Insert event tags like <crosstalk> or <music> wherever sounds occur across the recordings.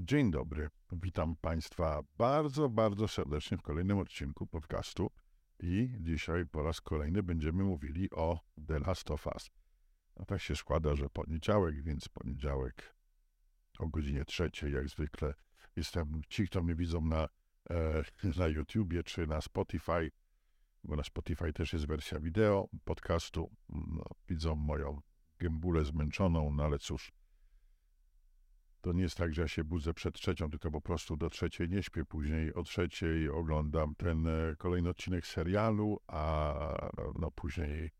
Dzień dobry. Witam Państwa bardzo, bardzo serdecznie w kolejnym odcinku podcastu. I dzisiaj po raz kolejny będziemy mówili o The Last of Us. No tak się składa, że poniedziałek, więc poniedziałek o godzinie trzeciej, jak zwykle, jestem, ci, kto mnie widzą na, e, na YouTubie czy na Spotify, bo na Spotify też jest wersja wideo podcastu, no, widzą moją gębulę zmęczoną, no ale cóż, to nie jest tak, że ja się budzę przed trzecią, tylko po prostu do trzeciej nie śpię. Później o trzeciej oglądam ten e, kolejny odcinek serialu, a no później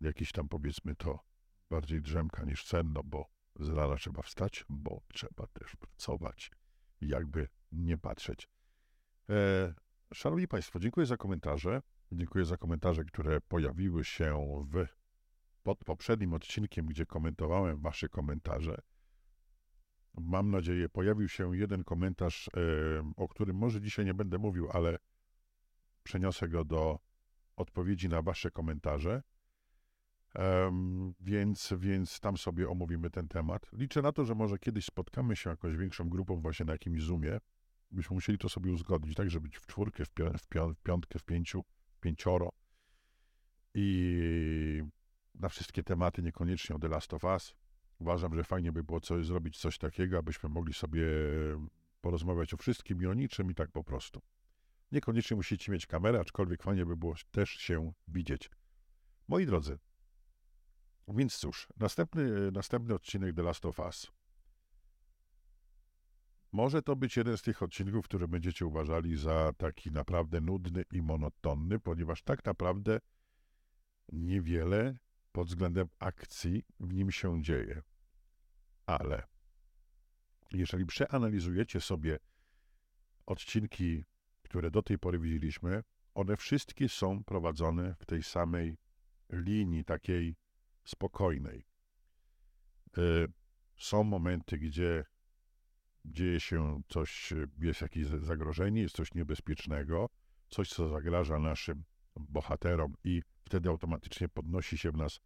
jakiś tam powiedzmy to bardziej drzemka niż sen, no bo z rana trzeba wstać, bo trzeba też pracować. Jakby nie patrzeć. E, szanowni Państwo, dziękuję za komentarze. Dziękuję za komentarze, które pojawiły się w, pod poprzednim odcinkiem, gdzie komentowałem Wasze komentarze. Mam nadzieję, pojawił się jeden komentarz, e, o którym może dzisiaj nie będę mówił, ale przeniosę go do odpowiedzi na Wasze komentarze. Więc, więc tam sobie omówimy ten temat. Liczę na to, że może kiedyś spotkamy się jakąś większą grupą właśnie na jakimś Zoomie. Byśmy musieli to sobie uzgodnić, tak, żeby być w czwórkę, w, w, w piątkę, w pięciu, w pięcioro. I na wszystkie tematy, niekoniecznie o The Last of Us. Uważam, że fajnie by było coś, zrobić coś takiego, abyśmy mogli sobie porozmawiać o wszystkim i o niczym i tak po prostu. Niekoniecznie musicie mieć kamerę, aczkolwiek fajnie by było też się widzieć. Moi drodzy, więc cóż, następny, następny odcinek The Last of Us. Może to być jeden z tych odcinków, które będziecie uważali za taki naprawdę nudny i monotonny, ponieważ tak naprawdę niewiele pod względem akcji w nim się dzieje. Ale jeżeli przeanalizujecie sobie odcinki, które do tej pory widzieliśmy, one wszystkie są prowadzone w tej samej linii, takiej spokojnej. Y, są momenty, gdzie dzieje się coś, jest jakieś zagrożenie, jest coś niebezpiecznego, coś, co zagraża naszym bohaterom, i wtedy automatycznie podnosi się w nas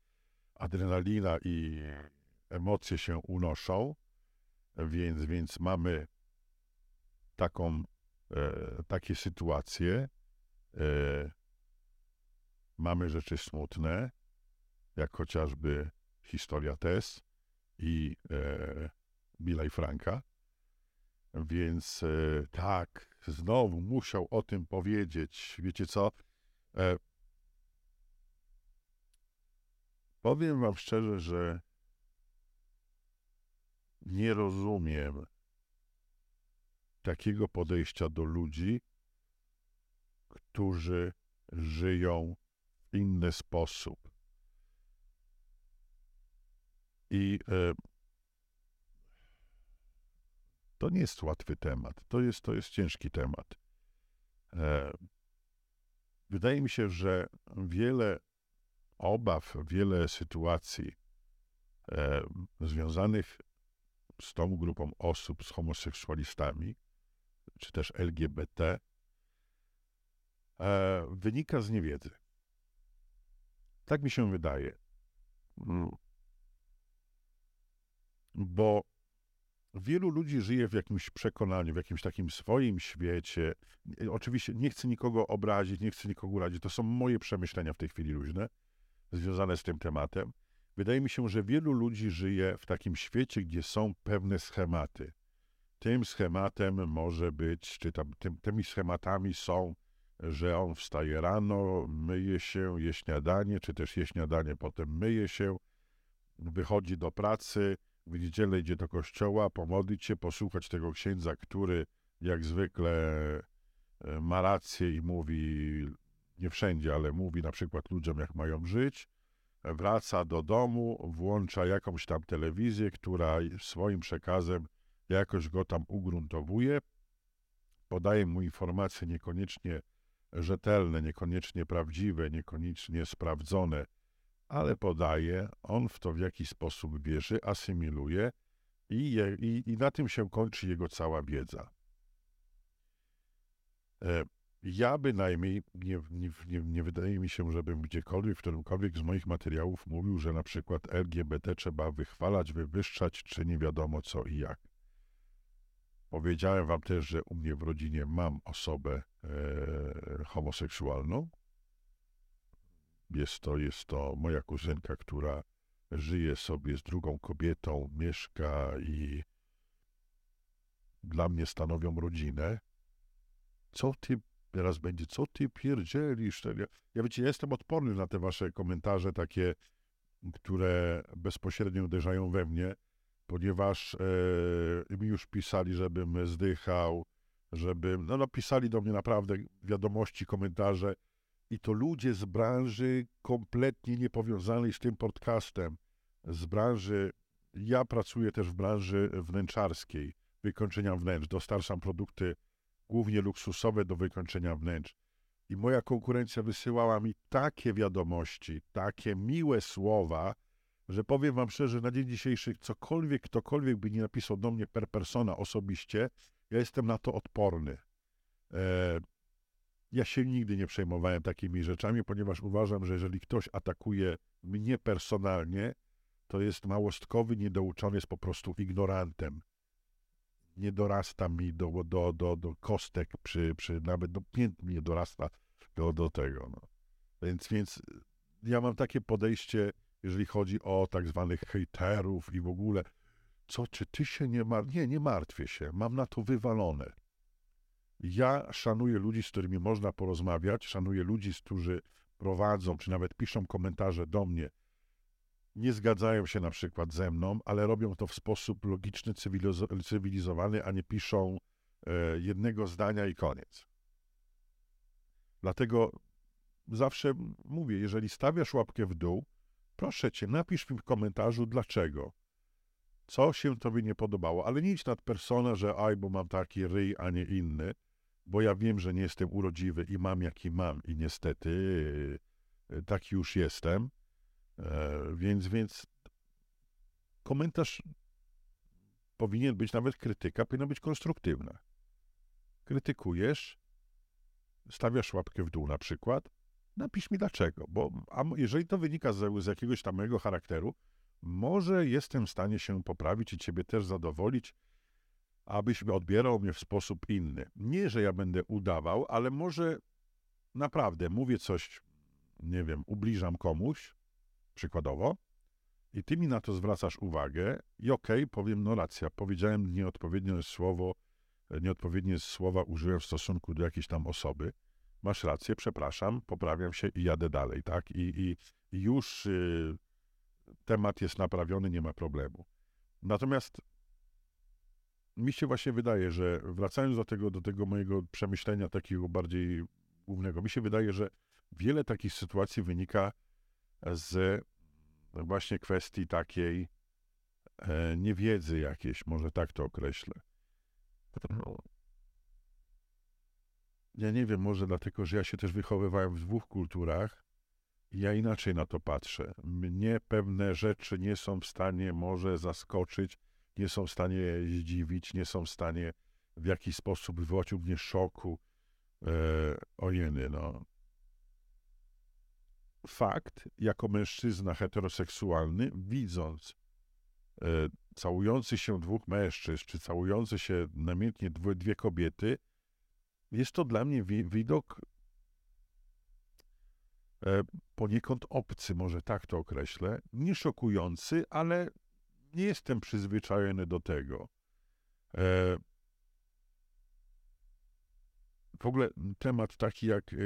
adrenalina i emocje się unoszą, więc, więc mamy taką, e, takie sytuacje. E, mamy rzeczy smutne, jak chociażby historia Tess i e, Billa i Franka. Więc e, tak, znowu musiał o tym powiedzieć. Wiecie co? E, powiem wam szczerze, że nie rozumiem takiego podejścia do ludzi, którzy żyją w inny sposób. I e, to nie jest łatwy temat. To jest, to jest ciężki temat. E, wydaje mi się, że wiele obaw, wiele sytuacji e, związanych z tą grupą osób, z homoseksualistami, czy też LGBT, e, wynika z niewiedzy. Tak mi się wydaje. Mm. Bo wielu ludzi żyje w jakimś przekonaniu, w jakimś takim swoim świecie. Oczywiście nie chcę nikogo obrazić, nie chcę nikogo urazić. To są moje przemyślenia w tej chwili luźne, związane z tym tematem. Wydaje mi się, że wielu ludzi żyje w takim świecie, gdzie są pewne schematy. Tym schematem może być, czy tam, tym, tymi schematami są, że on wstaje rano, myje się, je śniadanie, czy też je śniadanie, potem myje się, wychodzi do pracy, w niedzielę idzie do kościoła, pomodlić się, posłuchać tego księdza, który jak zwykle e, ma rację i mówi, nie wszędzie, ale mówi na przykład ludziom, jak mają żyć, wraca do domu, włącza jakąś tam telewizję, która swoim przekazem jakoś go tam ugruntowuje, podaje mu informacje niekoniecznie rzetelne, niekoniecznie prawdziwe, niekoniecznie sprawdzone, ale podaje, on w to w jakiś sposób wierzy, asymiluje i, je, i, i na tym się kończy jego cała wiedza. Ja bynajmniej nie, nie, nie, nie wydaje mi się, żebym gdziekolwiek, w którymkolwiek z moich materiałów mówił, że na przykład LGBT trzeba wychwalać, wywyższać, czy nie wiadomo co i jak. Powiedziałem wam też, że u mnie w rodzinie mam osobę e, homoseksualną. Jest to, jest to moja kuzynka, która żyje sobie z drugą kobietą, mieszka i dla mnie stanowią rodzinę. Co ty teraz będzie, co ty pierdzielisz? Ja, ja wiecie, ja jestem odporny na te wasze komentarze takie, które bezpośrednio uderzają we mnie, ponieważ e, mi już pisali, żebym zdychał, żebym, no napisali do mnie naprawdę wiadomości, komentarze i to ludzie z branży kompletnie niepowiązanej z tym podcastem, z branży, ja pracuję też w branży wnętrzarskiej, wykończenia wnętrz, dostarczam produkty głównie luksusowe do wykończenia wnętrz. I moja konkurencja wysyłała mi takie wiadomości, takie miłe słowa, że powiem wam szczerze, na dzień dzisiejszy cokolwiek, ktokolwiek by nie napisał do mnie per persona osobiście, ja jestem na to odporny. E, ja się nigdy nie przejmowałem takimi rzeczami, ponieważ uważam, że jeżeli ktoś atakuje mnie personalnie, to jest małostkowy, niedouczony, jest po prostu ignorantem. Nie dorasta mi do, do, do, do kostek, przy, przy, nawet do pięt nie dorasta do, do tego. No. Więc, więc ja mam takie podejście, jeżeli chodzi o tak zwanych hejterów i w ogóle, co, czy ty się nie martwisz? Nie, nie martwię się, mam na to wywalone. Ja szanuję ludzi, z którymi można porozmawiać, szanuję ludzi, którzy prowadzą, czy nawet piszą komentarze do mnie, nie zgadzają się na przykład ze mną, ale robią to w sposób logiczny, cywilizowany, a nie piszą e, jednego zdania i koniec. Dlatego zawsze mówię, jeżeli stawiasz łapkę w dół, proszę cię, napisz mi w komentarzu dlaczego. Co się tobie nie podobało, ale nie idź nad personę, że aj, bo mam taki ryj, a nie inny, bo ja wiem, że nie jestem urodziwy i mam jaki mam i niestety e, taki już jestem. E, więc, więc komentarz powinien być, nawet krytyka powinna być konstruktywna. Krytykujesz, stawiasz łapkę w dół na przykład, napisz mi dlaczego, bo a jeżeli to wynika z, z jakiegoś tam mojego charakteru, może jestem w stanie się poprawić i ciebie też zadowolić, abyś odbierał mnie w sposób inny. Nie, że ja będę udawał, ale może naprawdę mówię coś, nie wiem, ubliżam komuś, przykładowo, i ty mi na to zwracasz uwagę i okej, okay, powiem, no racja, powiedziałem nieodpowiednie słowo, nieodpowiednie słowa użyłem w stosunku do jakiejś tam osoby, masz rację, przepraszam, poprawiam się i jadę dalej, tak? I, i, już y, temat jest naprawiony, nie ma problemu. Natomiast mi się właśnie wydaje, że wracając do tego, do tego mojego przemyślenia takiego bardziej głównego, mi się wydaje, że wiele takich sytuacji wynika z właśnie kwestii takiej e, niewiedzy jakiejś, może tak to określę. Ja nie wiem, może dlatego, że ja się też wychowywałem w dwóch kulturach i ja inaczej na to patrzę. Mnie pewne rzeczy nie są w stanie może zaskoczyć, nie są w stanie zdziwić, nie są w stanie w jakiś sposób wywołać u mnie szoku. E, ojeny, no fakt, jako mężczyzna heteroseksualny, widząc e, całujący się dwóch mężczyzn, czy całujący się namiętnie dwie, dwie kobiety, jest to dla mnie wi widok e, poniekąd obcy, może tak to określę, nie szokujący, ale nie jestem przyzwyczajony do tego. E, w ogóle temat taki jak e,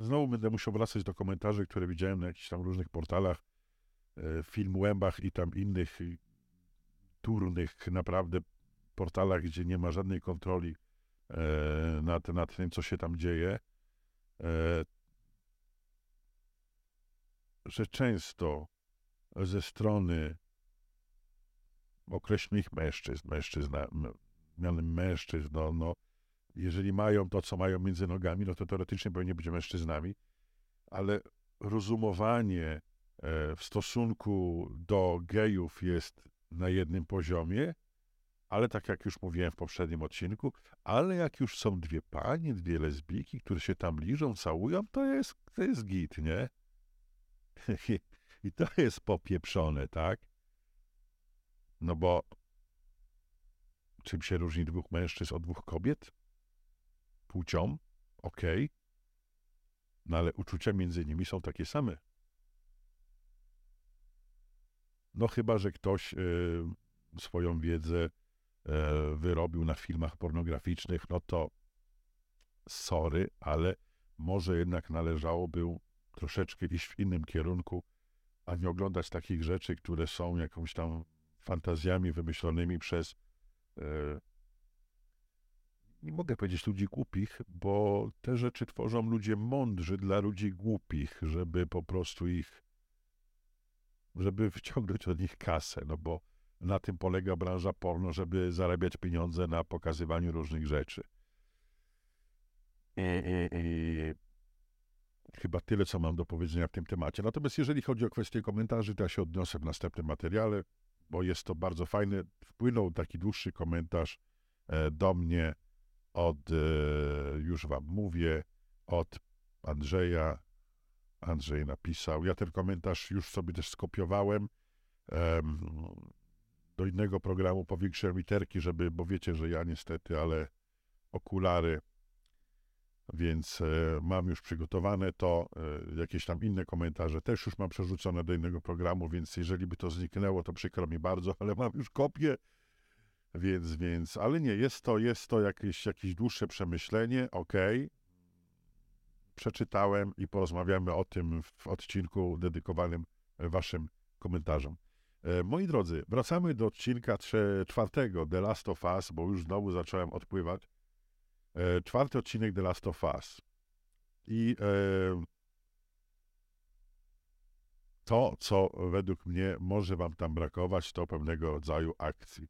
Znowu będę musiał wracać do komentarzy, które widziałem na jakichś tam różnych portalach, e, film Łębach i tam innych turnych naprawdę portalach, gdzie nie ma żadnej kontroli e, nad, nad tym, co się tam dzieje, e, że często ze strony określonych mężczyzn, mężczyzna, mianem mężczyzn, no, no jeżeli mają to, co mają między nogami, no to teoretycznie powinni być mężczyznami, ale rozumowanie e, w stosunku do gejów jest na jednym poziomie, ale tak jak już mówiłem w poprzednim odcinku, ale jak już są dwie panie, dwie lesbijki, które się tam liżą, całują, to jest, to jest git, nie? <laughs> I to jest popieprzone, tak? No bo czym się różni dwóch mężczyzn od dwóch kobiet? Płcią, okej. Okay. No ale uczucia między nimi są takie same. No chyba, że ktoś y, swoją wiedzę y, wyrobił na filmach pornograficznych, no to sorry, ale może jednak należałoby troszeczkę iść w innym kierunku, a nie oglądać takich rzeczy, które są jakąś tam fantazjami wymyślonymi przez e, nie mogę powiedzieć ludzi głupich, bo te rzeczy tworzą ludzie mądrzy dla ludzi głupich, żeby po prostu ich, żeby wyciągnąć od nich kasę, no bo na tym polega branża porno, żeby zarabiać pieniądze na pokazywaniu różnych rzeczy. I, i, i chyba tyle, co mam do powiedzenia w tym temacie. Natomiast jeżeli chodzi o kwestię komentarzy, to ja się odniosę w następnym materiale, bo jest to bardzo fajne. Wpłynął taki dłuższy komentarz e, do mnie od, e, już wam mówię, od Andrzeja. Andrzej napisał. Ja ten komentarz już sobie też skopiowałem do innego programu, powiększyłem literki, żeby, bo wiecie, że ja niestety, ale okulary więc e, mam już przygotowane to, e, jakieś tam inne komentarze też już mam przerzucone do innego programu, więc jeżeli by to zniknęło, to przykro mi bardzo, <laughs> ale mam już kopię, więc, więc, ale nie, jest to, jest to jakieś, jakieś dłuższe przemyślenie, ok, przeczytałem i porozmawiamy o tym w odcinku dedykowanym waszym komentarzom. E, moi drodzy, wracamy do odcinka czwartego The Last of Us, bo już znowu zacząłem odpływać. E, czwarty odcinek The Last of Us. I e, to, co według mnie może wam tam brakować, to pewnego rodzaju akcji.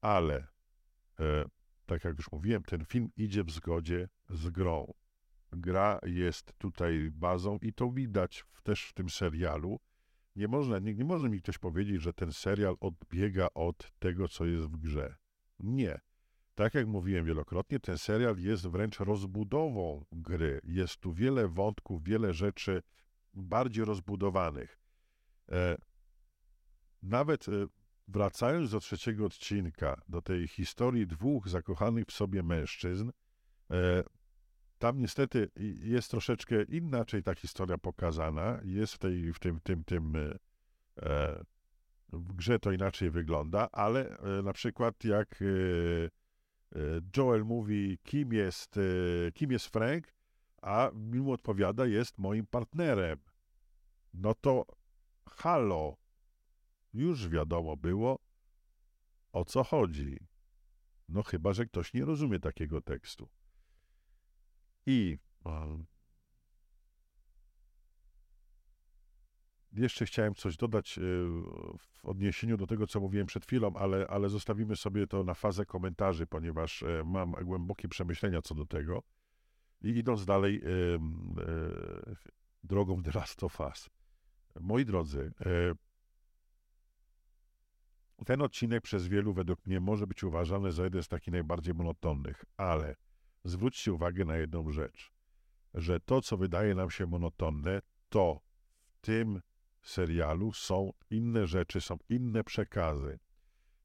Ale, e, tak jak już mówiłem, ten film idzie w zgodzie z grą. Gra jest tutaj bazą i to widać w, też w tym serialu. Nie można, nie, nie może mi ktoś powiedzieć, że ten serial odbiega od tego, co jest w grze. Nie. Tak jak mówiłem wielokrotnie, ten serial jest wręcz rozbudową gry. Jest tu wiele wątków, wiele rzeczy bardziej rozbudowanych. E, nawet e, wracając do trzeciego odcinka, do tej historii dwóch zakochanych w sobie mężczyzn, e, tam niestety jest troszeczkę inaczej ta historia pokazana. Jest w, tej, w tym, tym, tym e, e, w grze to inaczej wygląda, ale e, na przykład jak E, Joel mówi, kim jest, e, kim jest Frank, a mimo odpowiada, jest moim partnerem. No to halo, już wiadomo było, o co chodzi. No chyba, że ktoś nie rozumie takiego tekstu. I Jeszcze chciałem coś dodać e, w odniesieniu do tego, co mówiłem przed chwilą, ale, ale zostawimy sobie to na fazę komentarzy, ponieważ e, mam głębokie przemyślenia co do tego. I idąc dalej e, drogą The Last of Us. Moi drodzy, ten odcinek przez wielu według mnie może być uważany za jeden z takich najbardziej monotonnych, ale zwróćcie uwagę na jedną rzecz, że to, co wydaje nam się monotonne, to w tym serialu są inne rzeczy, są inne przekazy.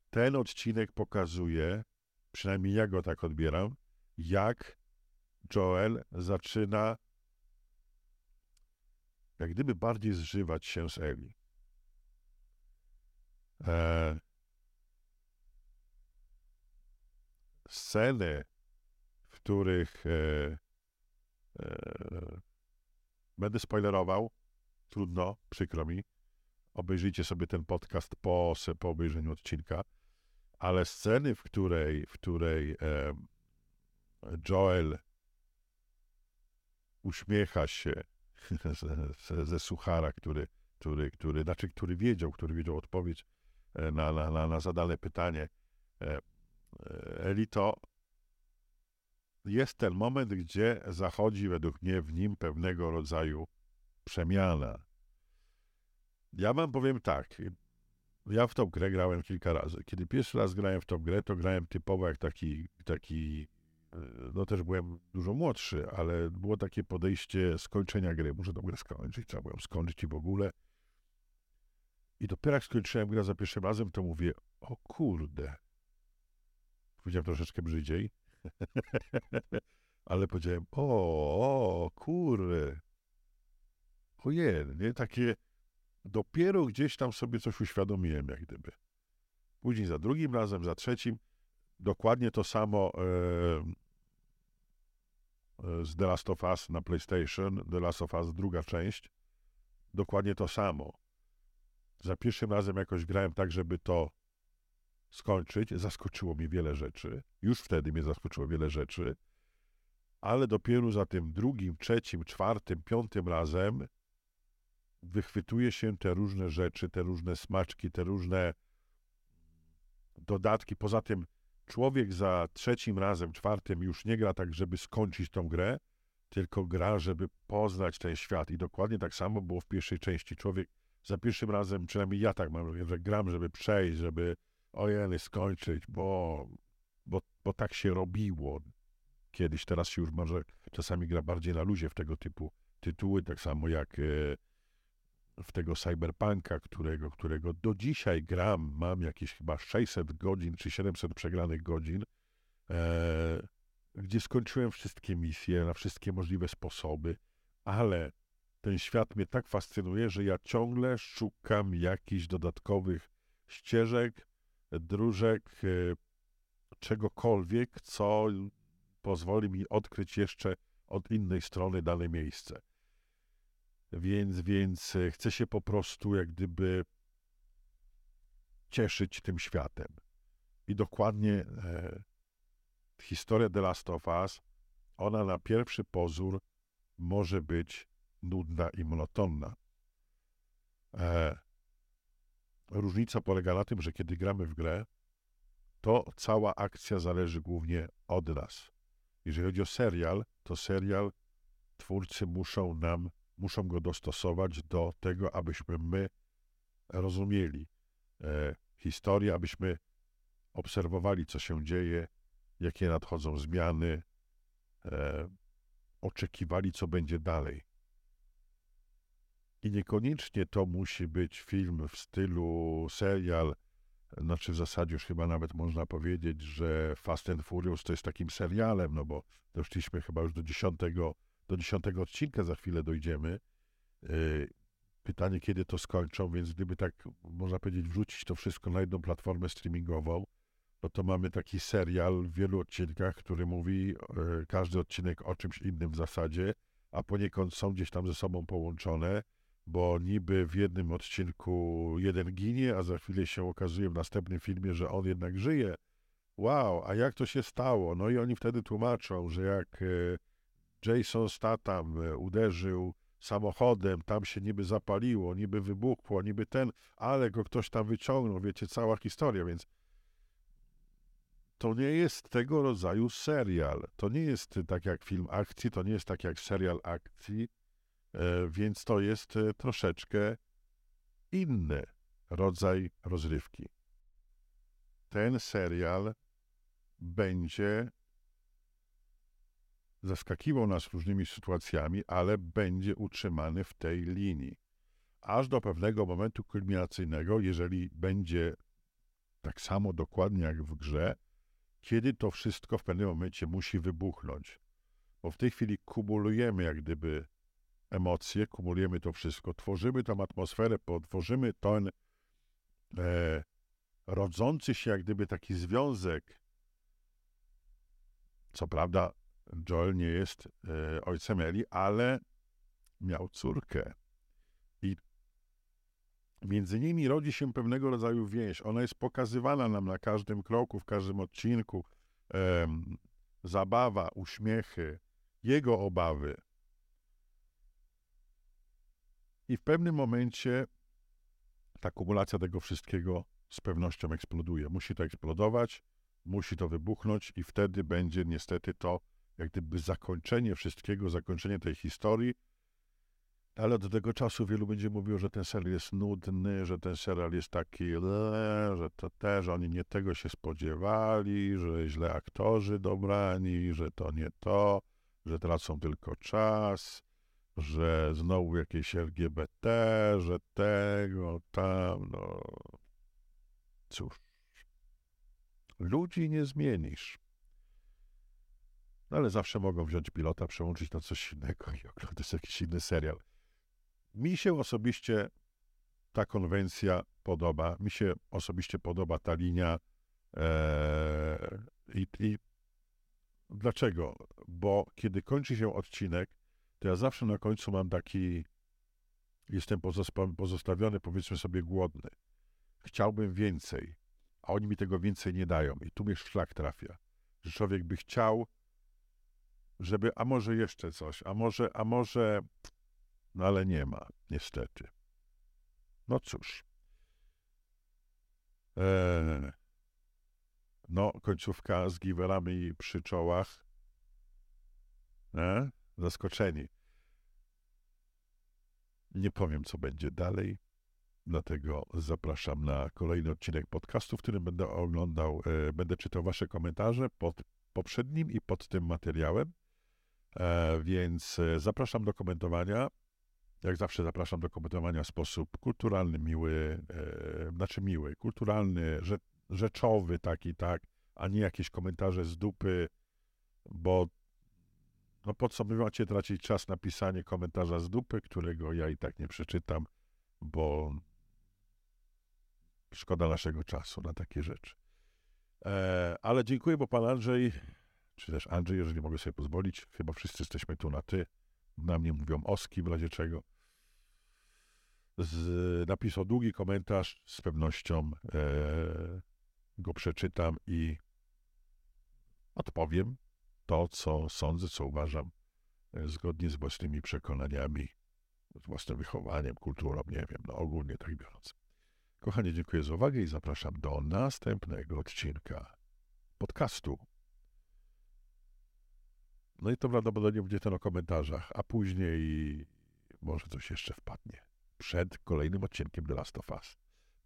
Ten odcinek pokazuje, przynajmniej ja go tak odbieram, jak Joel zaczyna jak gdyby bardziej zżywać się z Eli. E, sceny, w których e, e, będę spoilerował, trudno, przykro mi. Obejrzyjcie sobie ten podcast po, po obejrzeniu odcinka. Ale sceny, w której, w której e, Joel uśmiecha się <laughs> ze, ze suchara, który, który, który, znaczy, który wiedział, który wiedział odpowiedź na, na, na, na zadane pytanie e, e, Elito, jest ten moment, gdzie zachodzi według mnie w nim pewnego rodzaju przemiana. Ja wam powiem tak. Ja w tą grę grałem kilka razy. Kiedy pierwszy raz grałem w tą grę, to grałem typowo jak taki, taki e, no też byłem dużo młodszy, ale było takie podejście skończenia gry. Muszę tą grę skończyć, trzeba było ją skończyć i w ogóle. I dopiero jak skończyłem grę za pierwszym razem, to mówię, o kurde, Powiedziałem troszeczkę brzydziej. <laughs> Ale powiedziałem, o, o, kurry. Ojej, nie? Takie dopiero gdzieś tam sobie coś uświadomiłem, jak gdyby. Później za drugim razem, za trzecim, dokładnie to samo e, z The Last of Us na PlayStation, The Last of Us druga część, dokładnie to samo. Za pierwszym razem jakoś grałem tak, żeby to skończyć. Zaskoczyło mnie wiele rzeczy. Już wtedy mnie zaskoczyło wiele rzeczy. Ale dopiero za tym drugim, trzecim, czwartym, piątym razem wychwytuje się te różne rzeczy, te różne smaczki, te różne dodatki. Poza tym człowiek za trzecim razem, czwartym już nie gra tak, żeby skończyć tą grę, tylko gra, żeby poznać ten świat. I dokładnie tak samo było w pierwszej części. Człowiek za pierwszym razem, przynajmniej ja tak mam, że gram, żeby przejść, żeby ojej, skończyć, bo, bo, bo tak się robiło kiedyś. Teraz się już może czasami gra bardziej na luzie w tego typu tytuły, tak samo jak e, w tego cyberpunka, którego, którego do dzisiaj gram. Mam jakieś chyba 600 godzin czy 700 przegranych godzin, e, gdzie skończyłem wszystkie misje na wszystkie możliwe sposoby, ale ten świat mnie tak fascynuje, że ja ciągle szukam jakichś dodatkowych ścieżek, dróżek, e, czegokolwiek, co pozwoli mi odkryć jeszcze od innej strony dane miejsce. Więc, więc e, chcę się po prostu jak gdyby cieszyć tym światem. I dokładnie e, historia The Last of Us, ona na pierwszy pozór może być nudna i monotonna. E, różnica polega na tym, że kiedy gramy w grę, to cała akcja zależy głównie od nas. Jeżeli chodzi o serial, to serial twórcy muszą nam, muszą go dostosować do tego, abyśmy my rozumieli e, historię, abyśmy obserwowali, co się dzieje, jakie nadchodzą zmiany, e, oczekiwali, co będzie dalej. I niekoniecznie to musi być film w stylu serial, znaczy w zasadzie już chyba nawet można powiedzieć, że Fast and Furious to jest takim serialem, no bo doszliśmy chyba już do dziesiątego, do dziesiątego odcinka, za chwilę dojdziemy. Y, pytanie, kiedy to skończą, więc gdyby tak, można powiedzieć, wrzucić to wszystko na jedną platformę streamingową, no to mamy taki serial w wielu odcinkach, który mówi y, każdy odcinek o czymś innym w zasadzie, a poniekąd są gdzieś tam ze sobą połączone bo niby w jednym odcinku jeden ginie, a za chwilę się okazuje w następnym filmie, że on jednak żyje. Wow, a jak to się stało? No i oni wtedy tłumaczą, że jak e, Jason Statham e, uderzył samochodem, tam się niby zapaliło, niby wybuchło, niby ten, ale go ktoś tam wyciągnął, wiecie, cała historia, więc to nie jest tego rodzaju serial. To nie jest tak jak film akcji, to nie jest tak jak serial akcji, E, więc to jest e, troszeczkę inny rodzaj rozrywki. Ten serial będzie zaskakiwał nas różnymi sytuacjami, ale będzie utrzymany w tej linii. Aż do pewnego momentu kulminacyjnego, jeżeli będzie tak samo dokładnie jak w grze, kiedy to wszystko w pewnym momencie musi wybuchnąć. Bo w tej chwili kumulujemy jak gdyby emocje, kumulujemy to wszystko, tworzymy tą atmosferę, tworzymy ten e, rodzący się jak gdyby taki związek. Co prawda Joel nie jest e, ojcem Eli, ale miał córkę. I między nimi rodzi się pewnego rodzaju więź. Ona jest pokazywana nam na każdym kroku, w każdym odcinku. E, zabawa, uśmiechy, jego obawy, i w pewnym momencie ta kumulacja tego wszystkiego z pewnością eksploduje. Musi to eksplodować, musi to wybuchnąć, i wtedy będzie niestety to jak gdyby zakończenie wszystkiego, zakończenie tej historii. Ale od tego czasu wielu będzie mówiło, że ten serial jest nudny, że ten serial jest taki, że to też oni nie tego się spodziewali, że źle aktorzy dobrani, że to nie to, że tracą tylko czas że znowu jakieś LGBT, że tego, tam, no cóż. Ludzi nie zmienisz. No ale zawsze mogą wziąć pilota, przełączyć na coś innego i oglądać jakiś inny serial. Mi się osobiście ta konwencja podoba. Mi się osobiście podoba ta linia. Eee, i, I dlaczego? Bo kiedy kończy się odcinek, to ja zawsze na końcu mam taki. Jestem pozostawiony, powiedzmy sobie, głodny. Chciałbym więcej, a oni mi tego więcej nie dają. I tu mnie szlak trafia, że człowiek by chciał, żeby, a może jeszcze coś, a może, a może, no ale nie ma, niestety. No cóż. Eee, no, końcówka z giwerami przy czołach. E? Zaskoczeni. Nie powiem, co będzie dalej, dlatego zapraszam na kolejny odcinek podcastu, w którym będę oglądał, e, będę czytał Wasze komentarze pod poprzednim i pod tym materiałem. E, więc e, zapraszam do komentowania. Jak zawsze zapraszam do komentowania w sposób kulturalny, miły, e, znaczy miły, kulturalny, rzeczowy taki, tak, a nie jakieś komentarze z dupy, bo no po co wy macie tracić czas na pisanie komentarza z dupy, którego ja i tak nie przeczytam, bo szkoda naszego czasu na takie rzeczy. E, ale dziękuję, bo pan Andrzej, czy też Andrzej, jeżeli mogę sobie pozwolić, chyba wszyscy jesteśmy tu na ty, na mnie mówią oski w razie czego, z, napisał długi komentarz, z pewnością e, go przeczytam i odpowiem to, co sądzę, co uważam, e, zgodnie z własnymi przekonaniami, z własnym wychowaniem, kulturą, nie wiem, no ogólnie tak biorąc. Kochanie, dziękuję za uwagę i zapraszam do następnego odcinka podcastu. No i to prawdopodobnie będzie ten o komentarzach, a później może coś jeszcze wpadnie przed kolejnym odcinkiem The Last of Us.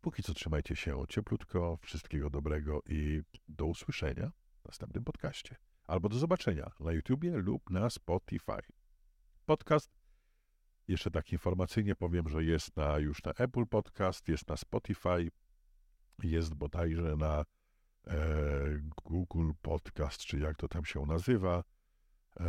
Póki co trzymajcie się cieplutko, wszystkiego dobrego i do usłyszenia następnym podcaście. Albo do zobaczenia na YouTubie lub na Spotify. Podcast, jeszcze tak informacyjnie powiem, że jest na, już na Apple Podcast, jest na Spotify, jest bodajże na e, Google Podcast, czy jak to tam się nazywa, e,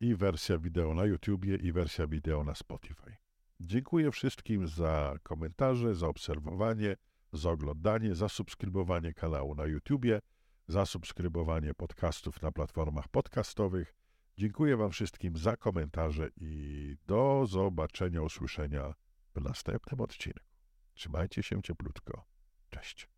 i wersja wideo na YouTubie, i wersja wideo na Spotify. Dziękuję wszystkim za komentarze, za obserwowanie, za oglądanie, za subskrybowanie kanału na YouTubie, za subskrybowanie podcastów na platformach podcastowych. Dziękuję Wam wszystkim za komentarze i do zobaczenia, usłyszenia w następnym odcinku. Trzymajcie się cieplutko. Cześć.